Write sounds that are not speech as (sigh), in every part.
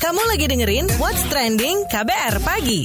Kamu lagi dengerin What's Trending KBR Pagi.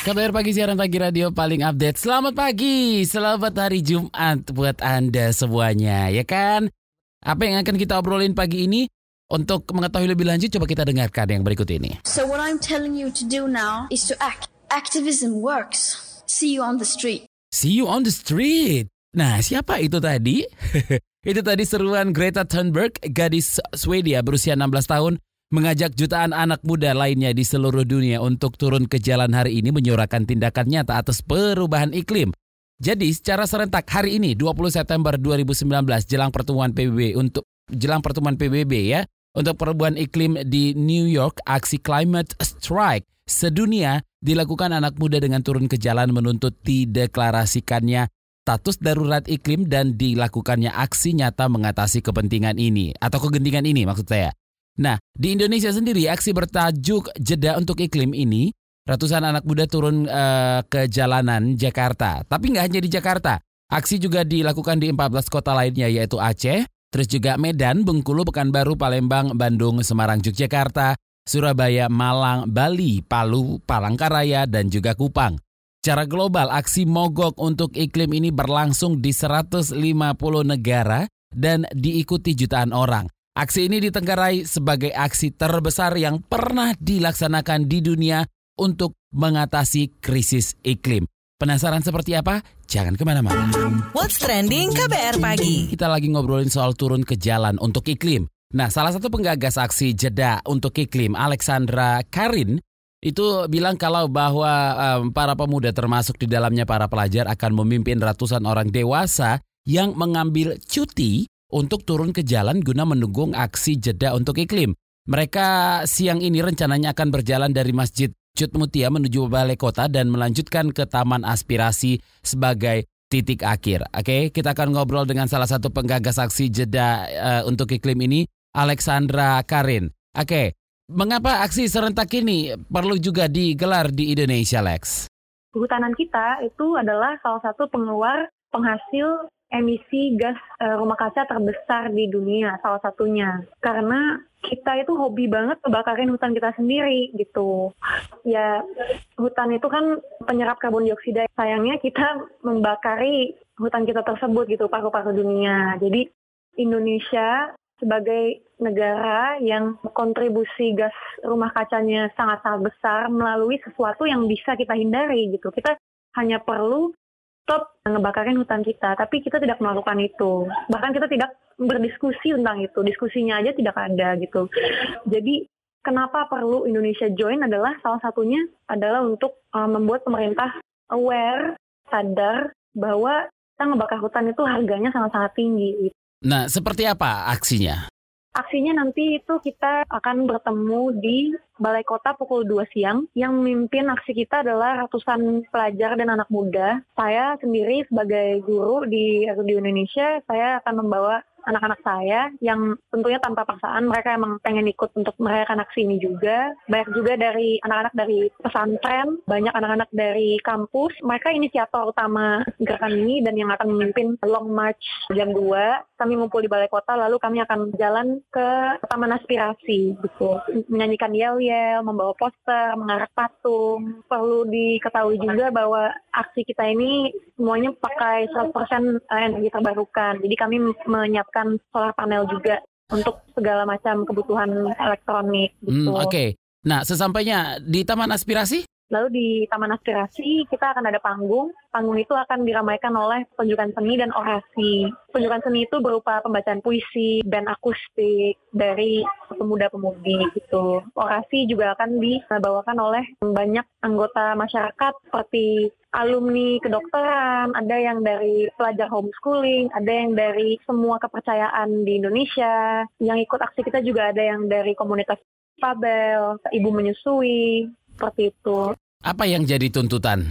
KBR Pagi siaran pagi radio paling update. Selamat pagi, selamat hari Jumat buat Anda semuanya, ya kan? Apa yang akan kita obrolin pagi ini? Untuk mengetahui lebih lanjut, coba kita dengarkan yang berikut ini. So what I'm telling you to do now is to act. Activism works. See you on the street. See you on the street. Nah, siapa itu tadi? (laughs) itu tadi seruan Greta Thunberg, gadis Swedia berusia 16 tahun, mengajak jutaan anak muda lainnya di seluruh dunia untuk turun ke jalan hari ini menyuarakan tindakan nyata atas perubahan iklim. Jadi secara serentak hari ini 20 September 2019 jelang pertemuan PBB untuk jelang pertemuan PBB ya untuk perubahan iklim di New York aksi climate strike sedunia dilakukan anak muda dengan turun ke jalan menuntut dideklarasikannya status darurat iklim dan dilakukannya aksi nyata mengatasi kepentingan ini atau kegentingan ini maksud saya. Nah, di Indonesia sendiri aksi bertajuk jeda untuk iklim ini Ratusan anak muda turun uh, ke jalanan Jakarta. Tapi nggak hanya di Jakarta. Aksi juga dilakukan di 14 kota lainnya yaitu Aceh, terus juga Medan, Bengkulu, Pekanbaru, Palembang, Bandung, Semarang, Yogyakarta, Surabaya, Malang, Bali, Palu, Palangkaraya, dan juga Kupang. Secara global, aksi mogok untuk iklim ini berlangsung di 150 negara dan diikuti jutaan orang. Aksi ini ditenggarai sebagai aksi terbesar yang pernah dilaksanakan di dunia untuk mengatasi krisis iklim. Penasaran seperti apa? Jangan ke mana-mana. What's Trending KBR Pagi. Kita lagi ngobrolin soal turun ke jalan untuk iklim. Nah, salah satu penggagas aksi jeda untuk iklim, Alexandra Karin, itu bilang kalau bahwa um, para pemuda termasuk di dalamnya para pelajar akan memimpin ratusan orang dewasa yang mengambil cuti untuk turun ke jalan guna mendukung aksi jeda untuk iklim. Mereka siang ini rencananya akan berjalan dari Masjid Cut Mutia menuju Balai Kota dan melanjutkan ke Taman Aspirasi sebagai titik akhir. Oke, kita akan ngobrol dengan salah satu penggagas aksi jeda uh, untuk iklim ini, Alexandra Karin. Oke, mengapa aksi serentak ini perlu juga digelar di Indonesia, Lex? Kehutanan kita itu adalah salah satu pengeluar penghasil emisi gas uh, rumah kaca terbesar di dunia salah satunya. Karena kita itu hobi banget kebakarin hutan kita sendiri gitu. Ya hutan itu kan penyerap karbon dioksida. Sayangnya kita membakari hutan kita tersebut gitu paru-paru dunia. Jadi Indonesia sebagai negara yang kontribusi gas rumah kacanya sangat-sangat besar melalui sesuatu yang bisa kita hindari gitu kita hanya perlu stop ngebakarin hutan kita, tapi kita tidak melakukan itu. Bahkan kita tidak berdiskusi tentang itu, diskusinya aja tidak ada gitu. Jadi kenapa perlu Indonesia join adalah salah satunya adalah untuk uh, membuat pemerintah aware, sadar bahwa kita ngebakar hutan itu harganya sangat-sangat tinggi. Gitu. Nah, seperti apa aksinya? Aksinya nanti itu kita akan bertemu di Balai Kota pukul 2 siang. Yang memimpin aksi kita adalah ratusan pelajar dan anak muda. Saya sendiri sebagai guru di Radio Indonesia, saya akan membawa anak-anak saya yang tentunya tanpa paksaan mereka emang pengen ikut untuk merayakan aksi ini juga. Banyak juga dari anak-anak dari pesantren, banyak anak-anak dari kampus. Mereka inisiator utama gerakan ini dan yang akan memimpin Long March jam 2. Kami ngumpul di Balai Kota lalu kami akan jalan ke Taman Aspirasi gitu. Menyanyikan yel-yel, membawa poster, mengarak patung. Perlu diketahui juga bahwa aksi kita ini semuanya pakai 100% energi terbarukan. Jadi kami menyiapkan solar panel juga untuk segala macam kebutuhan elektronik. Gitu. Hmm, Oke. Okay. Nah, sesampainya di Taman Aspirasi? Lalu di Taman Aspirasi kita akan ada panggung. Panggung itu akan diramaikan oleh penunjukan seni dan orasi. Penunjukan seni itu berupa pembacaan puisi, band akustik dari pemuda-pemudi gitu. Orasi juga akan dibawakan oleh banyak anggota masyarakat seperti alumni kedokteran, ada yang dari pelajar homeschooling, ada yang dari semua kepercayaan di Indonesia. Yang ikut aksi kita juga ada yang dari komunitas Fabel, ibu menyusui, seperti itu. Apa yang jadi tuntutan?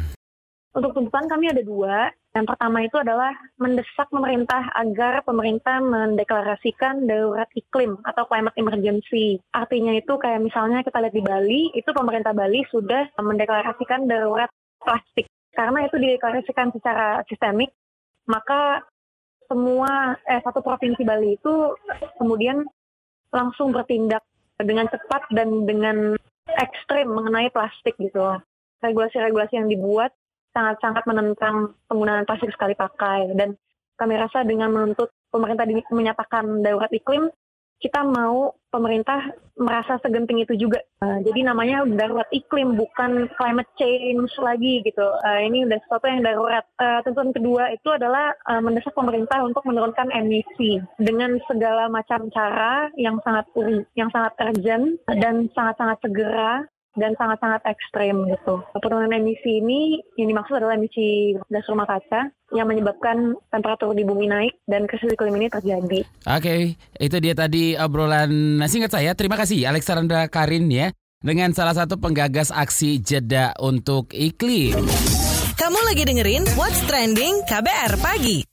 Untuk tuntutan kami ada dua. Yang pertama itu adalah mendesak pemerintah agar pemerintah mendeklarasikan darurat iklim atau climate emergency. Artinya itu kayak misalnya kita lihat di Bali, itu pemerintah Bali sudah mendeklarasikan darurat plastik. Karena itu dideklarasikan secara sistemik, maka semua eh satu provinsi Bali itu kemudian langsung bertindak dengan cepat dan dengan ekstrim mengenai plastik gitu. Regulasi-regulasi yang dibuat sangat-sangat menentang penggunaan plastik sekali pakai dan kami rasa dengan menuntut pemerintah menyatakan darurat iklim kita mau pemerintah merasa segenting itu juga. Uh, jadi namanya darurat iklim bukan climate change lagi gitu. Uh, ini udah sesuatu yang darurat. Uh, tuntutan kedua itu adalah uh, mendesak pemerintah untuk menurunkan emisi dengan segala macam cara yang sangat yang sangat urgent dan sangat-sangat segera dan sangat-sangat ekstrem gitu. Penurunan emisi ini yang dimaksud adalah emisi gas rumah kaca yang menyebabkan temperatur di bumi naik dan krisis iklim ini terjadi. Oke, okay, itu dia tadi obrolan singkat saya. Terima kasih Alexandra Karin ya dengan salah satu penggagas aksi jeda untuk iklim. Kamu lagi dengerin What's Trending KBR Pagi.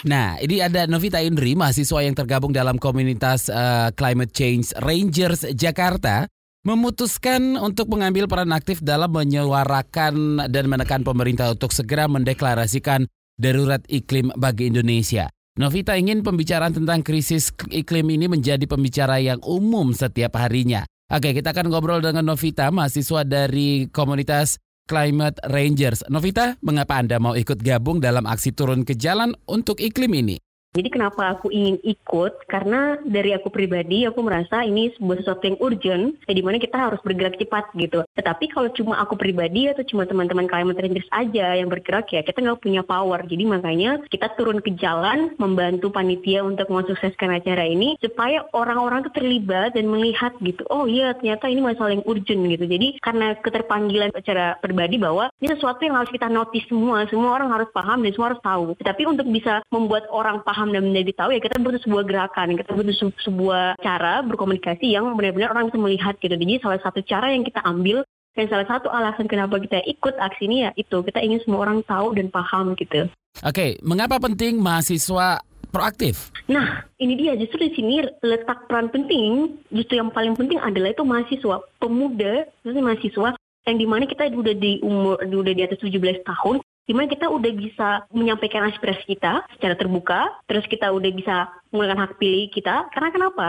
Nah, ini ada Novita Indri, mahasiswa yang tergabung dalam komunitas uh, Climate Change Rangers Jakarta memutuskan untuk mengambil peran aktif dalam menyuarakan dan menekan pemerintah untuk segera mendeklarasikan darurat iklim bagi Indonesia. Novita ingin pembicaraan tentang krisis iklim ini menjadi pembicara yang umum setiap harinya. Oke, kita akan ngobrol dengan Novita, mahasiswa dari komunitas Climate Rangers. Novita, mengapa Anda mau ikut gabung dalam aksi turun ke jalan untuk iklim ini? Jadi kenapa aku ingin ikut? Karena dari aku pribadi, aku merasa ini sebuah sesuatu yang urgent, ya di mana kita harus bergerak cepat gitu. Tetapi kalau cuma aku pribadi atau cuma teman-teman climate rangers aja yang bergerak ya, kita nggak punya power. Jadi makanya kita turun ke jalan, membantu panitia untuk mensukseskan acara ini, supaya orang-orang tuh terlibat dan melihat gitu, oh iya ternyata ini masalah yang urgent gitu. Jadi karena keterpanggilan secara pribadi bahwa ini sesuatu yang harus kita notice semua, semua orang harus paham dan semua harus tahu. Tetapi untuk bisa membuat orang paham paham dan menjadi tahu ya kita butuh sebuah gerakan, kita butuh sebuah cara berkomunikasi yang benar-benar orang bisa melihat gitu. Jadi salah satu cara yang kita ambil dan salah satu alasan kenapa kita ikut aksi ini ya itu kita ingin semua orang tahu dan paham gitu. Oke, mengapa penting mahasiswa proaktif? Nah, ini dia justru di sini letak peran penting, justru yang paling penting adalah itu mahasiswa, pemuda, justru mahasiswa yang di mana kita udah di umur udah di atas 17 tahun di mana kita udah bisa menyampaikan aspirasi kita secara terbuka, terus kita udah bisa menggunakan hak pilih kita. Karena kenapa?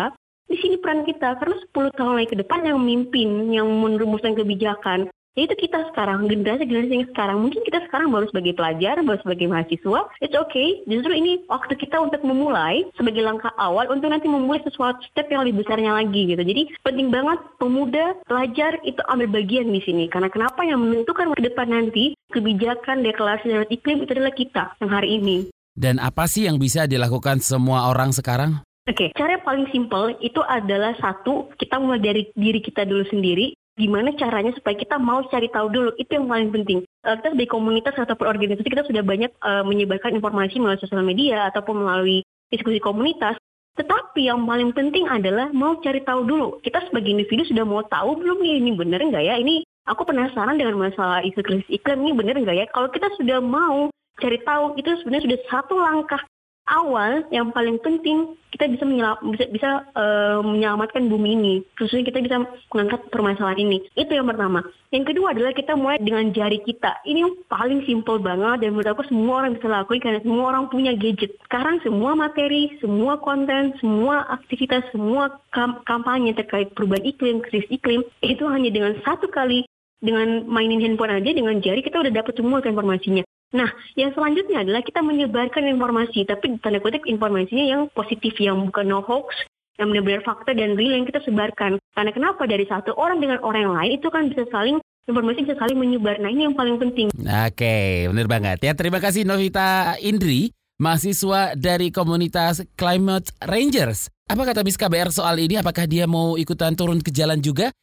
Di sini peran kita, karena 10 tahun lagi ke depan yang memimpin, yang merumuskan kebijakan, Ya itu kita sekarang, generasi-generasi yang sekarang. Mungkin kita sekarang baru sebagai pelajar, baru sebagai mahasiswa. It's okay. Justru ini waktu kita untuk memulai sebagai langkah awal untuk nanti memulai sesuatu step yang lebih besarnya lagi gitu. Jadi penting banget pemuda, pelajar itu ambil bagian di sini. Karena kenapa yang menentukan ke depan nanti kebijakan deklarasi dan iklim itu adalah kita yang hari ini. Dan apa sih yang bisa dilakukan semua orang sekarang? Oke, okay, cara yang paling simpel itu adalah satu, kita mulai dari diri kita dulu sendiri gimana caranya supaya kita mau cari tahu dulu. Itu yang paling penting. Uh, kita sebagai komunitas atau organisasi kita sudah banyak uh, menyebarkan informasi melalui sosial media ataupun melalui diskusi komunitas. Tetapi yang paling penting adalah mau cari tahu dulu. Kita sebagai individu sudah mau tahu belum nih ini benar nggak ya? Ini aku penasaran dengan masalah isu krisis iklim ini benar nggak ya? Kalau kita sudah mau cari tahu itu sebenarnya sudah satu langkah awal yang paling penting kita bisa bisa, bisa uh, menyelamatkan bumi ini. Khususnya kita bisa mengangkat permasalahan ini. Itu yang pertama. Yang kedua adalah kita mulai dengan jari kita. Ini yang paling simpel banget dan menurut aku semua orang bisa lakuin karena semua orang punya gadget. Sekarang semua materi, semua konten, semua aktivitas, semua kam kampanye terkait perubahan iklim, krisis iklim itu hanya dengan satu kali dengan mainin handphone aja dengan jari kita udah dapat semua informasinya. Nah, yang selanjutnya adalah kita menyebarkan informasi, tapi tanda kutip informasinya yang positif, yang bukan no hoax, yang benar-benar fakta dan real yang kita sebarkan. Karena kenapa dari satu orang dengan orang yang lain itu kan bisa saling informasi bisa saling menyebar. Nah ini yang paling penting. Oke, benar banget. Ya terima kasih Novita Indri, mahasiswa dari komunitas Climate Rangers. Apa kata Miss KBR soal ini? Apakah dia mau ikutan turun ke jalan juga?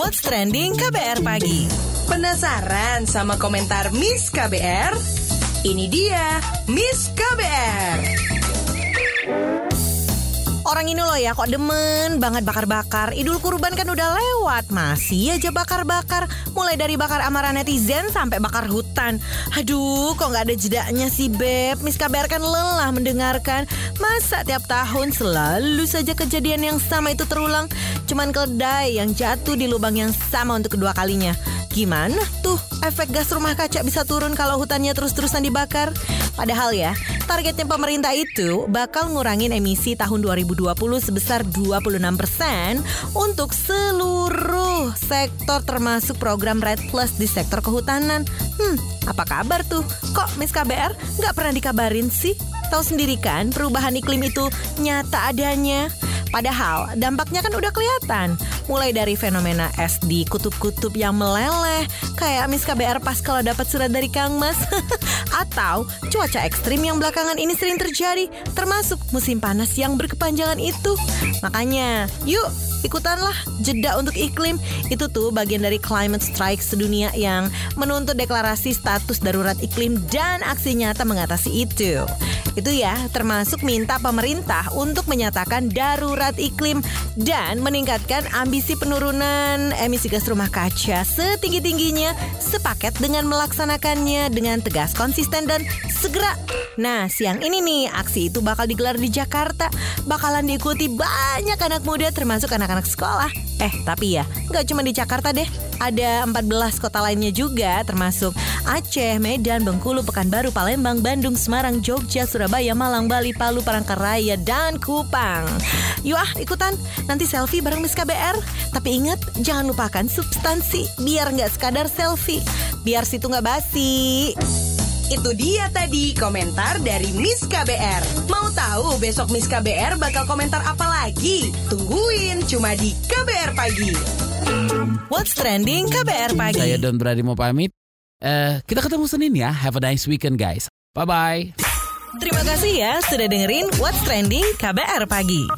What's trending KBR pagi? Penasaran sama komentar Miss KBR? Ini dia Miss KBR. Orang ini loh ya kok demen banget bakar-bakar. Idul kurban kan udah lewat Masih aja bakar-bakar. Mulai dari bakar amarah netizen sampai bakar hutan. Aduh kok gak ada jedanya sih Beb? Miss KBR kan lelah mendengarkan. Masa tiap tahun selalu saja kejadian yang sama itu terulang? Cuman keledai yang jatuh di lubang yang sama untuk kedua kalinya Gimana tuh efek gas rumah kaca bisa turun kalau hutannya terus-terusan dibakar? Padahal ya, targetnya pemerintah itu bakal ngurangin emisi tahun 2020 sebesar 26% untuk seluruh sektor termasuk program Red Plus di sektor kehutanan. Hmm, apa kabar tuh? Kok Miss KBR nggak pernah dikabarin sih? Tahu sendiri kan perubahan iklim itu nyata adanya. Padahal dampaknya kan udah kelihatan. Mulai dari fenomena es di kutub-kutub yang meleleh, kayak Miss KBR pas kalau dapat surat dari Kang Mas. (laughs) Atau cuaca ekstrim yang belakangan ini sering terjadi, termasuk musim panas yang berkepanjangan itu. Makanya, yuk ikutanlah jeda untuk iklim. Itu tuh bagian dari climate strike sedunia yang menuntut deklarasi status darurat iklim dan aksi nyata mengatasi itu. Itu ya, termasuk minta pemerintah untuk menyatakan darurat iklim dan meningkatkan ambisi penurunan emisi gas rumah kaca setinggi-tingginya sepaket dengan melaksanakannya dengan tegas, konsisten dan segera. Nah, siang ini nih aksi itu bakal digelar di Jakarta. Bakalan diikuti banyak anak muda termasuk anak-anak sekolah. Eh, tapi ya, nggak cuma di Jakarta deh. Ada 14 kota lainnya juga termasuk Aceh, Medan, Bengkulu, Pekanbaru, Palembang, Bandung, Semarang, Jogja, Surabaya, Malang, Bali, Palu, Parangkaraya, dan Kupang. Yuk ah, ikutan. Nanti selfie bareng Miss KBR. Tapi ingat, jangan lupakan substansi. Biar nggak sekadar selfie. Biar situ nggak basi. Itu dia tadi komentar dari Miss KBR. Mau tahu besok Miss KBR bakal komentar apa lagi? Tungguin cuma di KBR Pagi. What's trending KBR pagi? Saya Don Brady mau pamit. Eh, kita ketemu Senin ya. Have a nice weekend guys. Bye bye. Terima kasih ya sudah dengerin What's Trending KBR pagi.